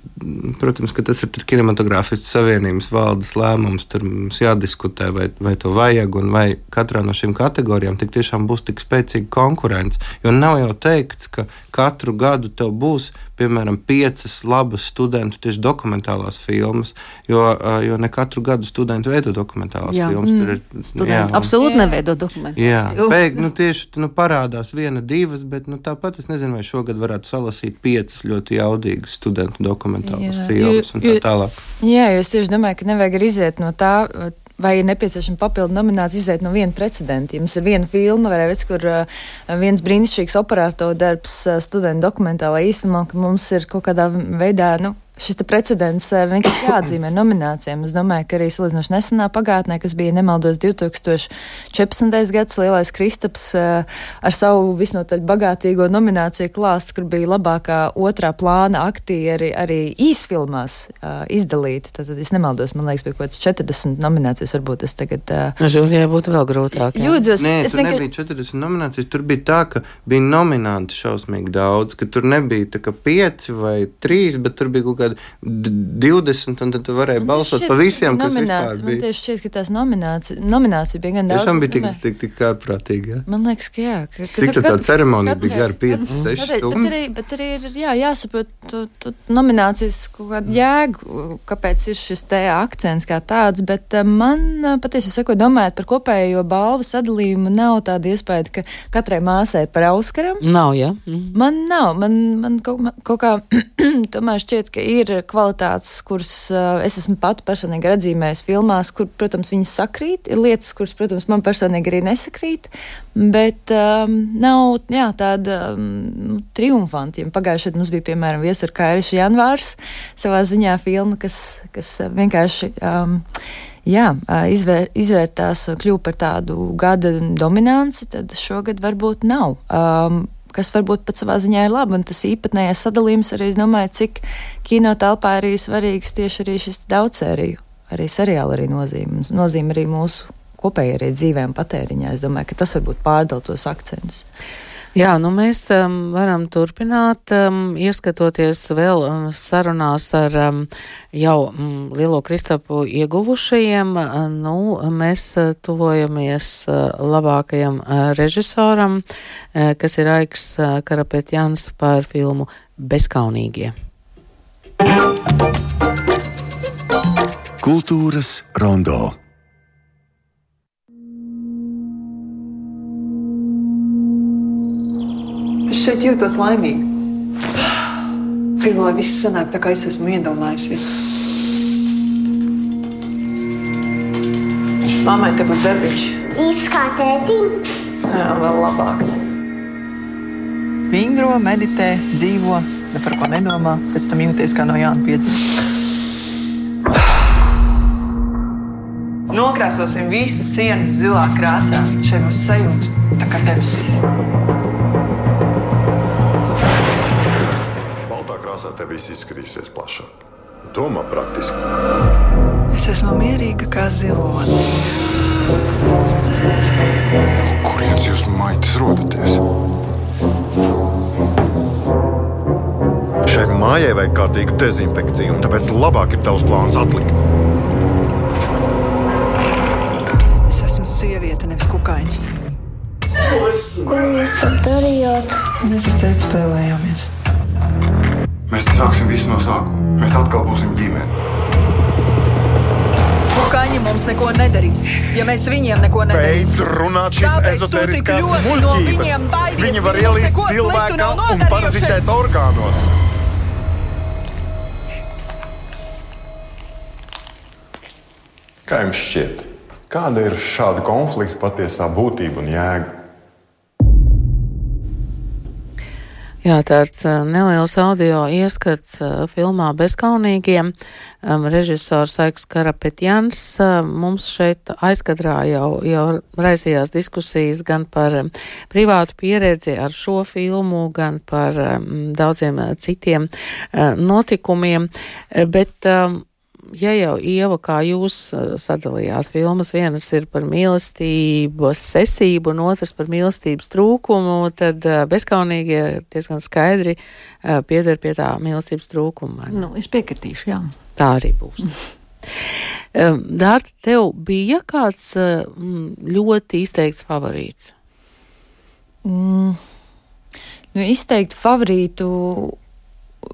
protams, ka tas ir kinematogrāfijas savienības valdes lēmums. Tur mums jādiskutē, vai, vai to vajag, un vai katrā no šīm kategorijām tik tiešām būs tik spēcīga konkurence. Jo nav jau teikts, ka katru gadu tev būs piemēram, piecas labas studentu tieši dokumentālās filmas, jo, jo ne katru gadu studenti veido dokumentālās jā. filmas. Mm. Ir, jā, un, absolūti neveido dokumentālās. Jā, beig, nu, tieši nu, parādās viena, divas, bet nu, tāpat es nezinu, vai šogad varētu salasīt piecas ļoti jaudīgas studentu dokumentālas jā. filmas un tā tālāk. Jā, jo es tieši domāju, ka nevajag arī iziet no tā vai ir nepieciešama papildu nominācija izēt no viena precedenta. Ja mums ir viena filma, redz, kur uh, viens brīnišķīgs operāto darbs uh, studentu dokumentālā īstenībā, ka mums ir kaut kādā veidā, nu, šis precedents eh, vienkārši jāatzīmē nominācijām. Es domāju, ka arī salīdzinoši nesenā pagātnē, kas bija nemaldos 2014. gads, Lielais Kristaps eh, ar savu visnotaļ bagātīgo nomināciju klāstu, kur bija labākā otrā plāna aktieri arī īsfilmās uh, izdalīti. Tad, tad es nemaldos, man liekas, bija kaut kāds 40 nominācijas, varbūt es tagad. Uh, Žūrijai būtu vēl grūtāk. Jā. Jūdzos, Nē, es tur vienkār... nebija 40 nominācijas, tur bija tā, ka bija nominanti šausmīgi daudz, ka tur nebija tā kā 5 vai 3, bet tur bija kaut kādi kādi 20, un tad tu varēji balsot par visiem, kas vispār bija. Man tieši šķiet, ka tās nominācijas, nominācija bija gan daudz. Tiešām bija tik, tik, tik ārprātīgi, jā? Man liekas, ka jā. Ka, ka, Cik tā ceremonija bija gara 5, 6 stundas? Bet arī, bet arī ir jā, jāsaprot tu, tu, nominācijas kaut kādu jēgu, kāpēc ir šis te akcents kā tāds, bet eh, man eh, patiesi sakot, domājot par kopējo balvu sadalījumu, nav tāda iespēja, ka katrai māsai par Auskaram. Nav, jā. Mhm. Man nav, man, man kaut, kaut kā tomēr šķiet, ka ir ir kvalitātes, kuras uh, es esmu pati personīgi atzīmējusi filmās, kur, protams, viņas sakrīt. Ir lietas, kuras, protams, man personīgi arī nesakrīt, bet um, nav jā, tāda um, triumfanti. Pagājušajā gadā mums bija, piemēram, Viesur Kairiša janvārs savā ziņā filma, kas, kas vienkārši. Um, jā, izvēr, izvērtās, kļuva par tādu gada dominanci, tad šogad varbūt nav. Um, kas varbūt pat savā ziņā ir labi. Un tas īpatnējais sadalījums arī, es domāju, cik kino telpā arī svarīgs tieši arī šis daudzsēriju, arī seriāla arī nozīme, nozīme arī mūsu kopējai arī dzīvē un patēriņā. Es domāju, ka tas varbūt pārdala tos akcentus. Jā, nu mēs um, varam turpināt, um, ieskatoties vēl um, sarunās ar um, jau um, Lielo Kristapu ieguvušajiem. Uh, nu, mēs uh, tuvojamies uh, labākajam uh, režisoram, uh, kas ir Aiks uh, Karapetjans par filmu Bezkaunīgie. Kultūras rondo. Es šeit jūtos laimīgi. Gribu, lai viss sanāk tā, kā es esmu iedomājusies. Māmai te būs darbiņš. Īsts kā tētim. Jā, vēl labāks. Vingro, meditē, dzīvo, ne par ko nedomā, pēc tam jūties kā no jauna piedzimta. Nokrāsosim visas sienas zilā krāsā. Šeit būs sajūta tā kā debesīs. Krāsā tev viss izskatīsies plašāk. Domā praktiski. Es esmu mierīga kā zilonis. Kurienes jūs maitas rodaties? Šai mājai vajag kārtīgu dezinfekciju, un tāpēc labāk ir tavs plāns atlikt. Es esmu sieviete, nevis kukainis. Ko jūs tur darījāt? Mēs ar teicu spēlējāmies. Mēs sāksim visu no sākuma. Mēs atkal būsim ģimene. Amerikāņi mums neko nedarīs, ja mēs viņiem neko nedarīsim. Beidz runāt šīs ezotēriskās ļoti no muļķības. viņiem baidies? Viņi var ielīst cilvēkā un parazitēt orgānos. Kā jums šķiet, kāda ir šāda konflikta patiesā būtība un jēga? Jā, tāds neliels audio ieskats filmā Bezkaunīgiem. Režisors Aiks Karapetjans mums šeit aizkadrā jau, jau raisījās diskusijas gan par privātu pieredzi ar šo filmu, gan par daudziem citiem notikumiem, bet ja jau Ieva, kā jūs uh, sadalījāt filmas, vienas ir par mīlestības sesību un otras par mīlestības trūkumu, tad uh, bezkaunīgie diezgan skaidri uh, pieder pie tā mīlestības trūkuma. Nu, es piekritīšu, jā. Tā arī būs. Dārta, tev bija kāds ļoti izteikts favorīts? Mm, nu, izteikti favorītu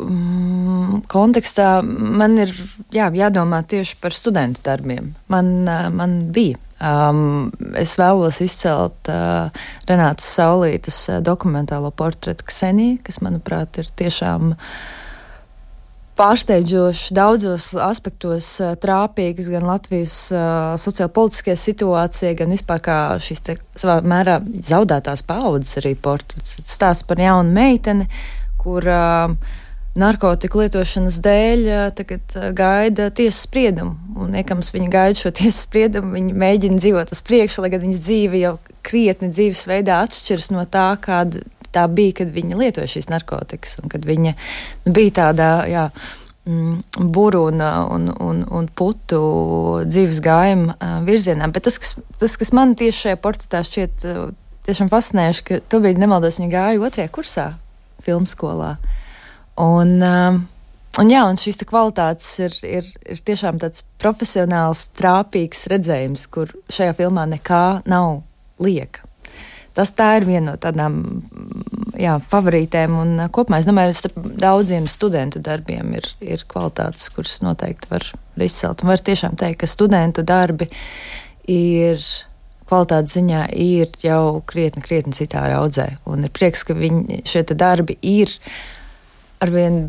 mm, kontekstā man ir jā, jādomā tieši par studentu darbiem. Man, man bija. Um, es vēlos izcelt uh, Renātas Saulītas dokumentālo portretu Ksenija, kas, manuprāt, ir tiešām pārsteidzoši daudzos aspektos trāpīgs gan Latvijas uh, sociālpolitiskajā situācijā, gan vispār kā šīs te, savā mērā zaudētās paudzes arī portrets. Stāsts par jaunu meiteni, kur uh, narkotiku lietošanas dēļ tagad gaida tiesas spriedumu. Un, iekams viņa gaida šo tiesas spriedumu, viņa mēģina dzīvot uz priekšu, lai gan viņas dzīve jau krietni dzīvesveidā atšķiras no tā, kāda tā bija, kad viņa lietoja šīs narkotikas, un kad viņa nu, bija tādā, jā, mm, burbuļu un, un, un putu dzīves gājuma virzienā. Bet tas, kas, tas, kas man tieši šajā portretā šķiet tiešām fascinējoši, ka tu biji nemaldos, viņa gāja otrajā kursā filmu skolā. Un, uh, un, jā, un šīs kvalitātes ir, ir, ir tiešām tāds profesionāls, trāpīgs redzējums, kur šajā filmā nekā nav lieka. Tas tā ir viena no tādām jā, favorītēm. Un, uh, kopumā es domāju, ka daudziem studentu darbiem ir, ir kvalitātes, kuras noteikti var izcelt. Un var tiešām teikt, ka studentu darbi ir kvalitātes ziņā ir jau krietni, krietni citā raudzē. Un ir prieks, ka viņi, šie darbi ir arvien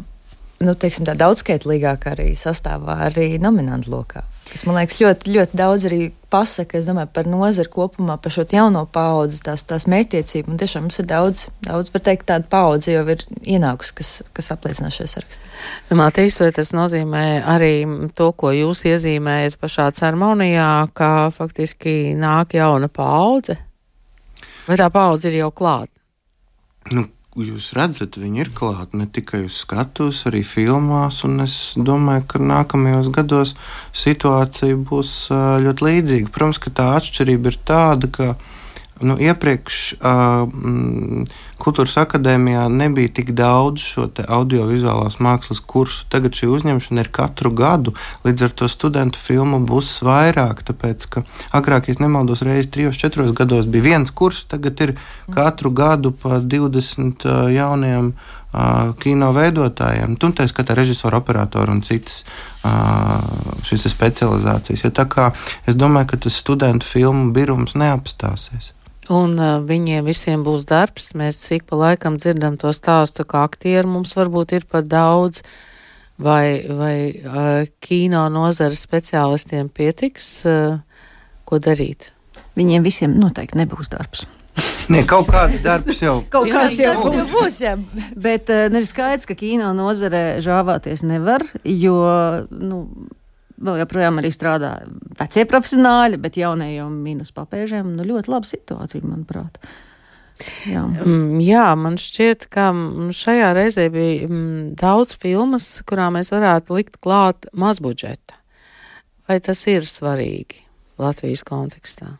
nu, teiksim, tā daudzskaitlīgāk arī sastāvā arī nominantu lokā. Kas man liekas ļoti, ļoti daudz arī pasaka, es domāju, par nozari kopumā, par šo jauno paudzi, tās, tās mērķtiecību. Un tiešām mums ir daudz, daudz var teikt, tāda paudze jau ir ienākusi, kas, kas apliecinās šajā sarakstā. Matīs, vai tas nozīmē arī to, ko jūs iezīmējat pašā ceremonijā, ka faktiski nāk jauna paudze? Vai tā paudze ir jau klāta? Nu, jūs redzat, viņi ir klāti ne tikai uz skatuves, arī filmās. Es domāju, ka nākamajos gados situācija būs ļoti līdzīga. Protams, ka tā atšķirība ir tāda, ka nu, iepriekš uh, mm, Kultūras akadēmijā nebija tik daudz šo audiovizuālās mākslas kursu. Tagad šī uzņemšana ir katru gadu, līdz ar to studentu filmu būs vairāk. Tāpēc, ka agrāk, ja nemaldos, reizes trijos, četros gados bija viens kurs, tagad ir katru gadu pa 20 uh, jauniem uh, kino veidotājiem. Tur tā skatā režisoru, operatoru un citas uh, šīs specializācijas. Ja tā kā es domāju, ka tas studentu filmu birums neapstāsies. Un uh, viņiem visiem būs darbs. Mēs ik pa laikam dzirdam to stāstu, ka aktieru mums varbūt ir pat daudz, vai, vai uh, kino nozares speciālistiem pietiks, uh, ko darīt. Viņiem visiem noteikti nebūs darbs. Nē, kaut kāda darbs jau, kaut kāds jau darbs jau būs. Jā. Bet uh, ir skaidrs, ka kino nozare žāvāties nevar, jo nu, vēl joprojām arī strādā vecie profesionāļi, bet jaunie jau mīnus papēžiem. Nu, ļoti laba situācija, manuprāt. Jā. Mm, jā, man šķiet, ka šajā reizē bija mm, daudz filmas, kurām mēs varētu likt klāt mazbudžeta. Vai tas ir svarīgi Latvijas kontekstā?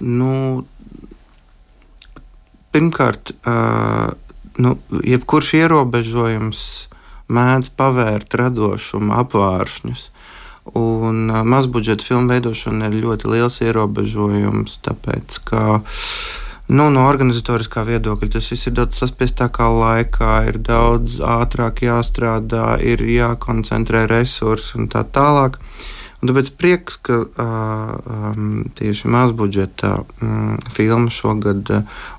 Nu, pirmkārt, uh, nu, jebkurš ierobežojums mēdz pavērt radošumu apvāršņus. Un mazbudžeta filmu veidošana ir ļoti liels ierobežojums, tāpēc ka nu, no organizatoriskā viedokļa tas viss ir daudz saspiestākā laikā, ir daudz ātrāk jāstrādā, ir jākoncentrē resursi un tā tālāk. Un tāpēc prieks, ka um, tieši mazbudžeta um, filma šogad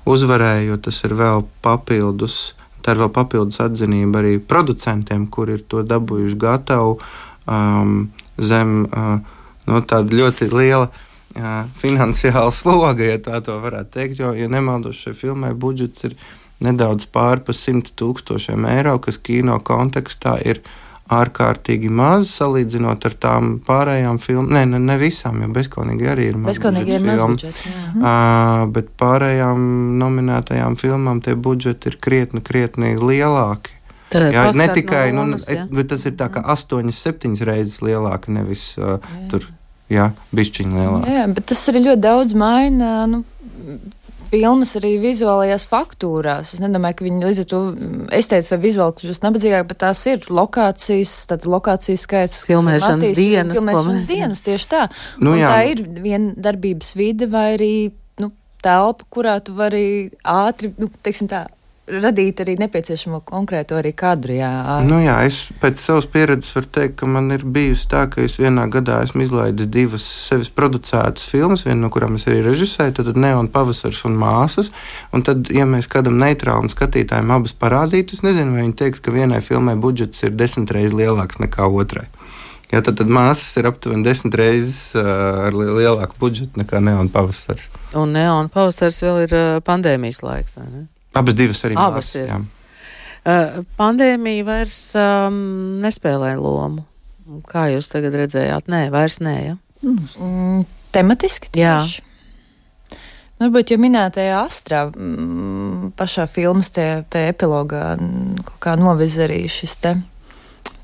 uzvarēja, jo tas ir vēl papildus. Tā ir vēl papildus atzinība arī producentiem, kuri ir to dabūjuši gatavu um, zem uh, no nu, tāda ļoti liela uh, finansiāla sloga, ja tā varētu teikt. Jo, ja nemaldos, šai filmai budžets ir nedaudz pāri par 100 tūkstošiem eiro, kas kino kontekstā ir ārkārtīgi maz salīdzinot ar tām pārējām filmām. Nē, ne, ne visām, jo bezskaunīgi arī ir maz. Bezskaunīgi ir maz budžets. Uh, bet pārējām nominētajām filmām tie budžeti ir krietni, krietni lielāki. Tad jā, ne tikai no lomas, nu, bet tas ir tā kā astoņas, septiņas reizes lielāka, nevis uh, jā. tur, jā, bišķiņa lielāka. Jā, bet tas arī ļoti daudz maina. Nu, filmas arī vizuālajās faktūrās. Es nedomāju, ka viņi līdz ar to estētiski vai vizuāli kļūst nabadzīgāk, bet tās ir lokācijas, tad lokācijas skaits. Filmēšanas attīst, dienas. Filmēšanas dienas, tieši tā. Nu, tā ir viena darbības vide vai arī nu, telpa, kurā tu vari ātri, nu, teiksim tā, radīt arī nepieciešamo konkrēto arī kadru. Jā, nu jā es pēc savas pieredzes varu teikt, ka man ir bijusi tā, ka es vienā gadā esmu izlaidis divas sevis producētas filmas, viena no kurām es arī režisēju, tad Neona pavasars un māsas. Un tad, ja mēs kādam neitrālam skatītājam abas parādītu, es nezinu, vai viņi teiks, ka vienai filmai budžets ir desmit reizes lielāks nekā otrai. Jā, tad, tad māsas ir aptuveni desmit reizes uh, ar lielāku budžetu nekā Neona pavasars. Un Neona pavasars vēl ir uh, pandēmijas laiks. Ne? Abas divas arī Abas māsas, ir. Jā. Uh, pandēmija vairs um, nespēlē lomu. Kā jūs tagad redzējāt? Nē, vairs nē. Ja? Mm, tematiski tieši. Jā. Varbūt jau minētajā astrā mm, pašā filmas te, te epilogā kaut kā noviz arī šis te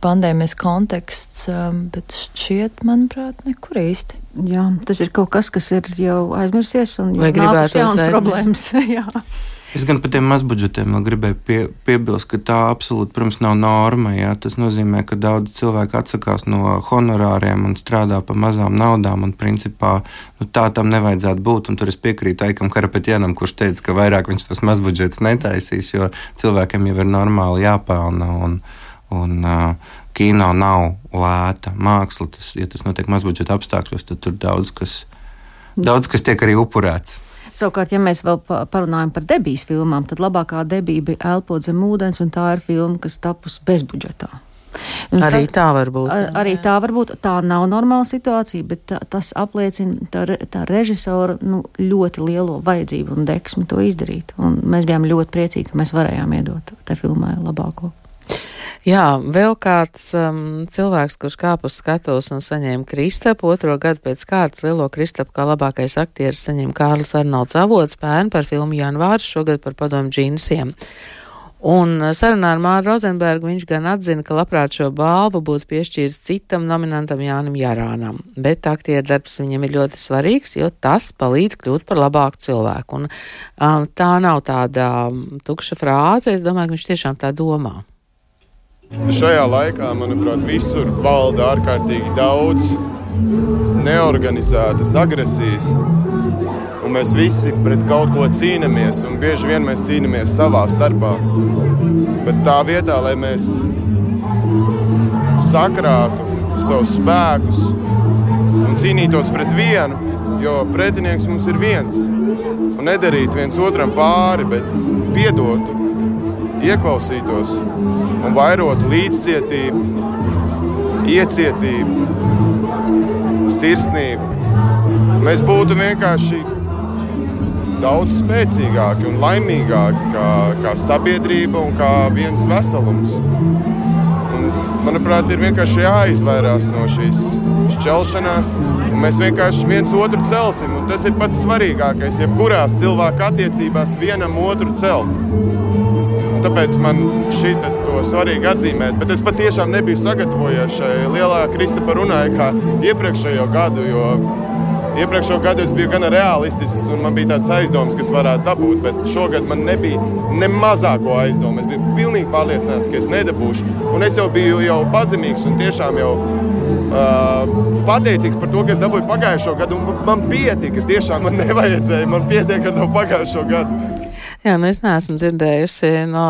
pandēmijas konteksts, um, bet šķiet, manuprāt, nekur īsti. Jā, tas ir kaut kas, kas ir jau aizmirsies un jau nākas jaunas problēmas. Es gan par tiem mazbudžetiem gribēju pie, piebilst, ka tā absolūti, protams, nav norma. Jā. Tas nozīmē, ka daudz cilvēku atsakās no honorāriem un strādā par mazām naudām. Un, principā, nu, tā tam nevajadzētu būt. Un tur es piekrītu Aikam Karapetjanam, kurš teica, ka vairāk viņš tos mazbudžetus netaisīs, jo cilvēkiem jau ir normāli jāpelna. Un, un, uh, Kino nav lēta māksla. Tas, ja tas notiek mazbudžeta apstākļos, tad tur daudz kas, daudz kas tiek arī upurēts. Savukārt, ja mēs vēl parunājam par debijas filmām, tad labākā debija bija Elpot zem ūdens, un tā ir filma, kas tapusi bezbudžetā. Un arī tā, tā var būt. Jā. Arī tā var būt. Tā nav normāla situācija, bet tā, tas apliecina tā, tā režisora nu, ļoti lielo vajadzību un deksmi to izdarīt. Un mēs bijām ļoti priecīgi, ka mēs varējām iedot tai filmai labāko. Jā, vēl kāds um, cilvēks, kurš kāpa uz skatuves un saņēma Kristapu, otro gadu pēc kārtas lielo Kristapu kā labākais aktieris saņēma Kārlis Arnolds Avots pērn par filmu Janvārs, šogad par padomu džīnsiem. Un sarunā ar Māru Rozenbergu viņš gan atzina, ka labprāt šo balvu būtu piešķīris citam nominantam Jānim Jarānam, bet aktieru darbs viņam ir ļoti svarīgs, jo tas palīdz kļūt par labāku cilvēku. Un, um, tā nav tāda um, tukša frāze, es domāju, ka viņš tiešām tā domā. Šajā laikā, manuprāt, visur valda ārkārtīgi daudz neorganizētas agresijas. Un mēs visi pret kaut ko cīnāmies, un bieži vien mēs cīnāmies savā starpā. Bet tā vietā, lai mēs sakrātu savus spēkus un cīnītos pret vienu, jo pretinieks mums ir viens, un nedarītu viens otram pāri, bet piedotu ieklausītos un vairotu līdzcietību, iecietību, sirsnību, mēs būtu vienkārši daudz spēcīgāki un laimīgāki kā, kā sabiedrība un kā viens veselums. Un, manuprāt, ir vienkārši jāizvairās no šīs šķelšanās, un mēs vienkārši viens otru celsim. Tas ir pats svarīgākais, jebkurās cilvēku attiecībās vienam otru celt. Tāpēc man šī svarīgi atzīmēt. Bet es patiešām nebiju sagatavojies šai lielā Kristapa runai kā iepriekšējo gadu. Iepriekšējo gadu es biju gan realistisks, un man bija tāds aizdoms, kas varētu dabūt. Bet šogad man nebija ne mazāko aizdomu. Es biju pilnīgi pārliecināts, ka es nedabūšu. Un es jau biju jau pazemīgs un tiešām jau uh, pateicīgs par to, ka es dabūju pagājušo gadu. Man pietika, tiešām man nevajadzēja. Man pietiek ar to pagājušo gadu. Jā, nu es neesmu dzirdējusi no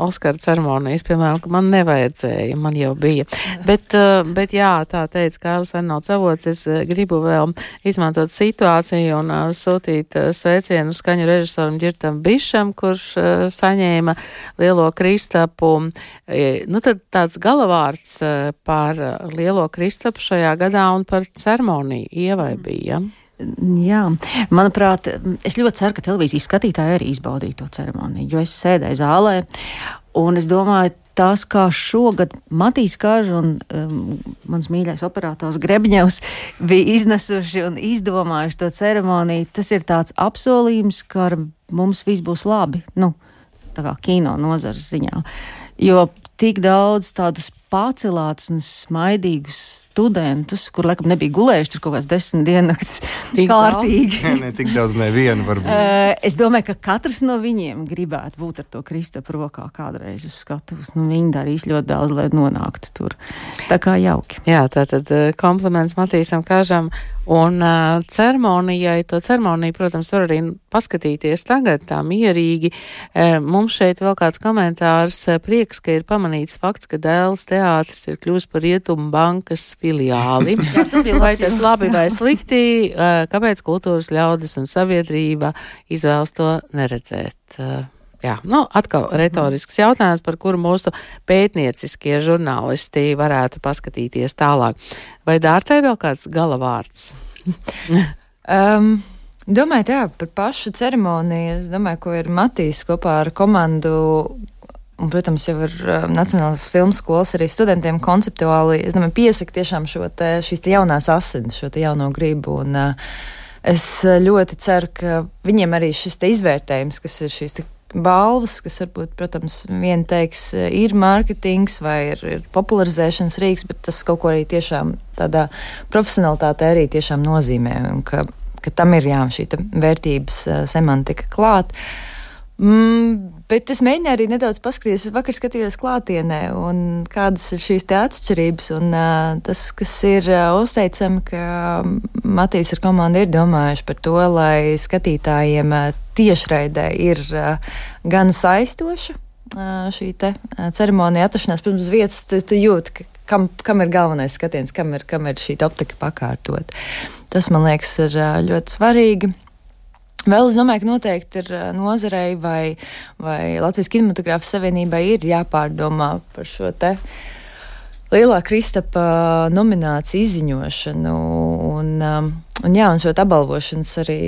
Oskara ceremonijas, piemēram, ka man nevajadzēja, man jau bija. Bet, uh, bet jā, tā teica Kārlis Arnolds Avots, es uh, gribu vēl izmantot situāciju un uh, sūtīt sveicienu skaņu režisoram Girtam Bišam, kurš saņēma lielo kristapu. E, nu tad tāds galavārds par lielo kristapu šajā gadā un par ceremoniju ievai bija. Ja? Jā, manuprāt, es ļoti ceru, ka televīzijas skatītāji arī izbaudīja to ceremoniju, jo es sēdēju zālē un es domāju, tas, kā šogad Matīs Kažs un um, mans mīļais operators Grebņevs bija iznesuši un izdomājuši to ceremoniju, tas ir tāds apsolījums, ka mums viss būs labi, nu, tā kā kino nozares ziņā. Jo tik daudz tādus pacelātus un smaidīgus studentus, kur laikam nebija gulējuši tur kaut kāds desmit diennakts kārtīgi. Nē, ne tik daudz nevienu varbūt. Uh, es domāju, ka katrs no viņiem gribētu būt ar to Kristapu rokā kādreiz uz skatuves. Nu, viņi darīs ļoti daudz, lai nonāktu tur. Tā kā jauki. Jā, tā tad kompliments Matīsam Kažam Un uh, ceremonijai, to ceremoniju, protams, var arī paskatīties tagad tā mierīgi. Uh, mums šeit vēl kāds komentārs uh, prieks, ka ir pamanīts fakts, ka Dēls teātris ir kļūst par Rietumu bankas filiāli. vai tas labi vai slikti, uh, kāpēc kultūras ļaudis un sabiedrība izvēlas to neredzēt? Uh, Jā, nu, atkal retorisks jautājums, par kuru mūsu pētnieciskie žurnālisti varētu paskatīties tālāk. Vai Dārtai vēl kāds galavārds? um. Domāju, jā, par pašu ceremoniju. Es domāju, ko ir Matīs kopā ar komandu un, protams, jau ir uh, Nacionālās filmas skolas arī studentiem konceptuāli, domāju, piesaka tiešām šo te, šīs te jaunās asinis, šo jauno gribu. Un, uh, es ļoti ceru, ka viņiem arī šis izvērtējums, kas ir šīs balvas, kas varbūt, protams, viena teiks, ir mārketings vai ir, ir popularizēšanas rīks, bet tas kaut ko arī tiešām tādā profesionalitātē arī tiešām nozīmē, un ka, ka tam ir jā, šī vērtības semantika klāt. Mm, Bet es mēģināju arī nedaudz paskatīties. Es vakar skatījos klātienē, kādas ir šīs atšķirības. Un, uh, tas, kas ir uh, uzteicami, ka Matīs ar komandu ir domājuši par to, lai skatītājiem uh, tiešraidē ir uh, gan saistoša uh, šī te, uh, ceremonija atrašanās pirms vietas, tu, tu jūti, ka kam, kam ir galvenais skatiens, kam ir, kam ir šī optika pakārtot. Tas, man liekas, ir ļoti svarīgi. Vēl es domāju, ka noteikti ir nozarei vai, vai Latvijas kinematogrāfas savienībai ir jāpārdomā par šo te lielā Kristapa nomināciju izziņošanu un, un, jā, un šo apbalvošanas arī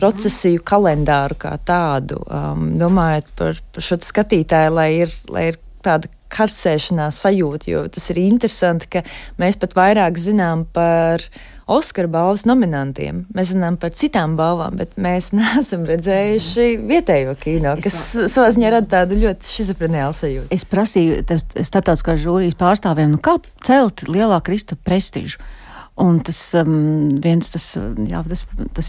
procesiju kalendāru kā tādu. Um, domājot par, par šo skatītāju, lai ir, lai ir tāda karsēšanās sajūta, jo tas ir interesanti, ka mēs pat vairāk zinām par Oskara balvas nominantiem. Mēs zinām par citām balvām, bet mēs neesam redzējuši vietējo kino, kas savā ziņā rada tādu ļoti šizofreniālu sajūtu. Es prasīju starptautiskās žūrijas pārstāvjiem, nu kā celt lielā Krista prestižu. Un tas um, viens, tas, jā, tas, tas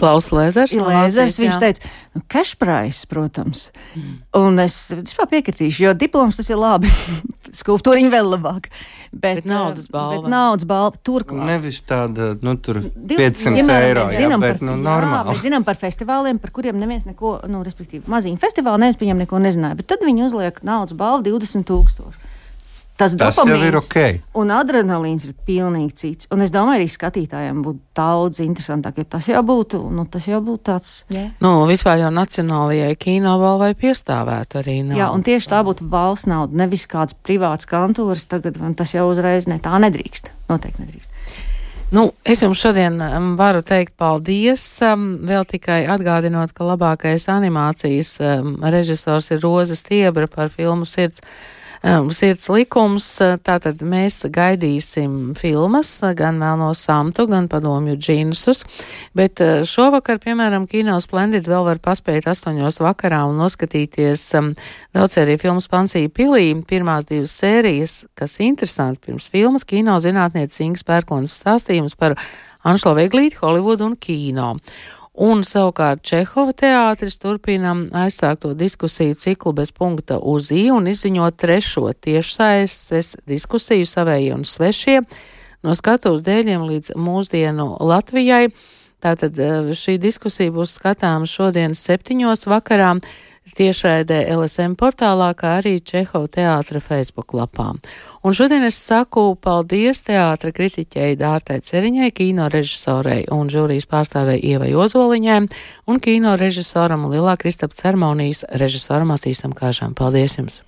Klaus Lēzers, Lēzers, viņš jā. teica, nu, cash price, protams. Mm. Un es vispār piekritīšu, jo diploms tas ir labi, skulptūriņa vēl labāk. Bet, bet naudas balva. Bet naudas balva turklāt. Nevis tāda, nu, tur 500 Div, eiro, jā, jā, bet, par, nu, normāli. Jā, mēs zinām par festivāliem, par kuriem neviens neko, nu, respektīvi, maziņi festivāli, neviens par viņiem neko nezināja, bet tad viņi uzliek naudas balvu 20 tūkstoši. Tas, tas jau ir ok. Un adrenalīns ir pilnīgi cits. Un es domāju, arī skatītājiem būtu daudz interesantāk, ja tas jau būtu, nu, tas jau būtu tāds. Yeah. Nu, vispār jau nacionālajai kino balvai piestāvētu arī. Naudu. Jā, un tieši tā būtu valsts nauda, nevis kāds privāts kantors. Tagad tas jau uzreiz ne tā nedrīkst. Noteikti nedrīkst. Nu, es jums šodien um, varu teikt paldies. Um, vēl tikai atgādinot, ka labākais animācijas um, režisors ir Roza Stiebra par filmu Sirds um, sirds likums. Uh, tātad mēs gaidīsim filmas, uh, gan Melno samtu, gan padomju džinsus, bet šovakar, piemēram, Kino Splendid vēl var paspēt astoņos vakarā un noskatīties um, daudz arī filmas Pansija pilī, pirmās divas sērijas, kas interesanti pirms filmas kino zinātniece Ingas Pērkonas stāstījums par Anšlo Veglīti, Holivudu un kino. Un savukārt Čehova teātris turpina aizsākto diskusiju ciklu bez punkta uz I un izziņot trešo tiešsaistes diskusiju savējie un svešie no skatuves dēļiem līdz mūsdienu Latvijai. Tātad eh, šī diskusija būs skatāma šodien septiņos vakarā. Tiešraidē LSM portālā, kā arī Čehova teātra Facebook lapām. Un šodien es saku paldies teātra kritiķei Dārtai Ceriņai, kino režisorei un žūrijas pārstāvei Ievai Ozoliņai un kino režisoram un Lielā Kristapa ceremonijas režisoram Attīstam Kāžām. Paldies jums!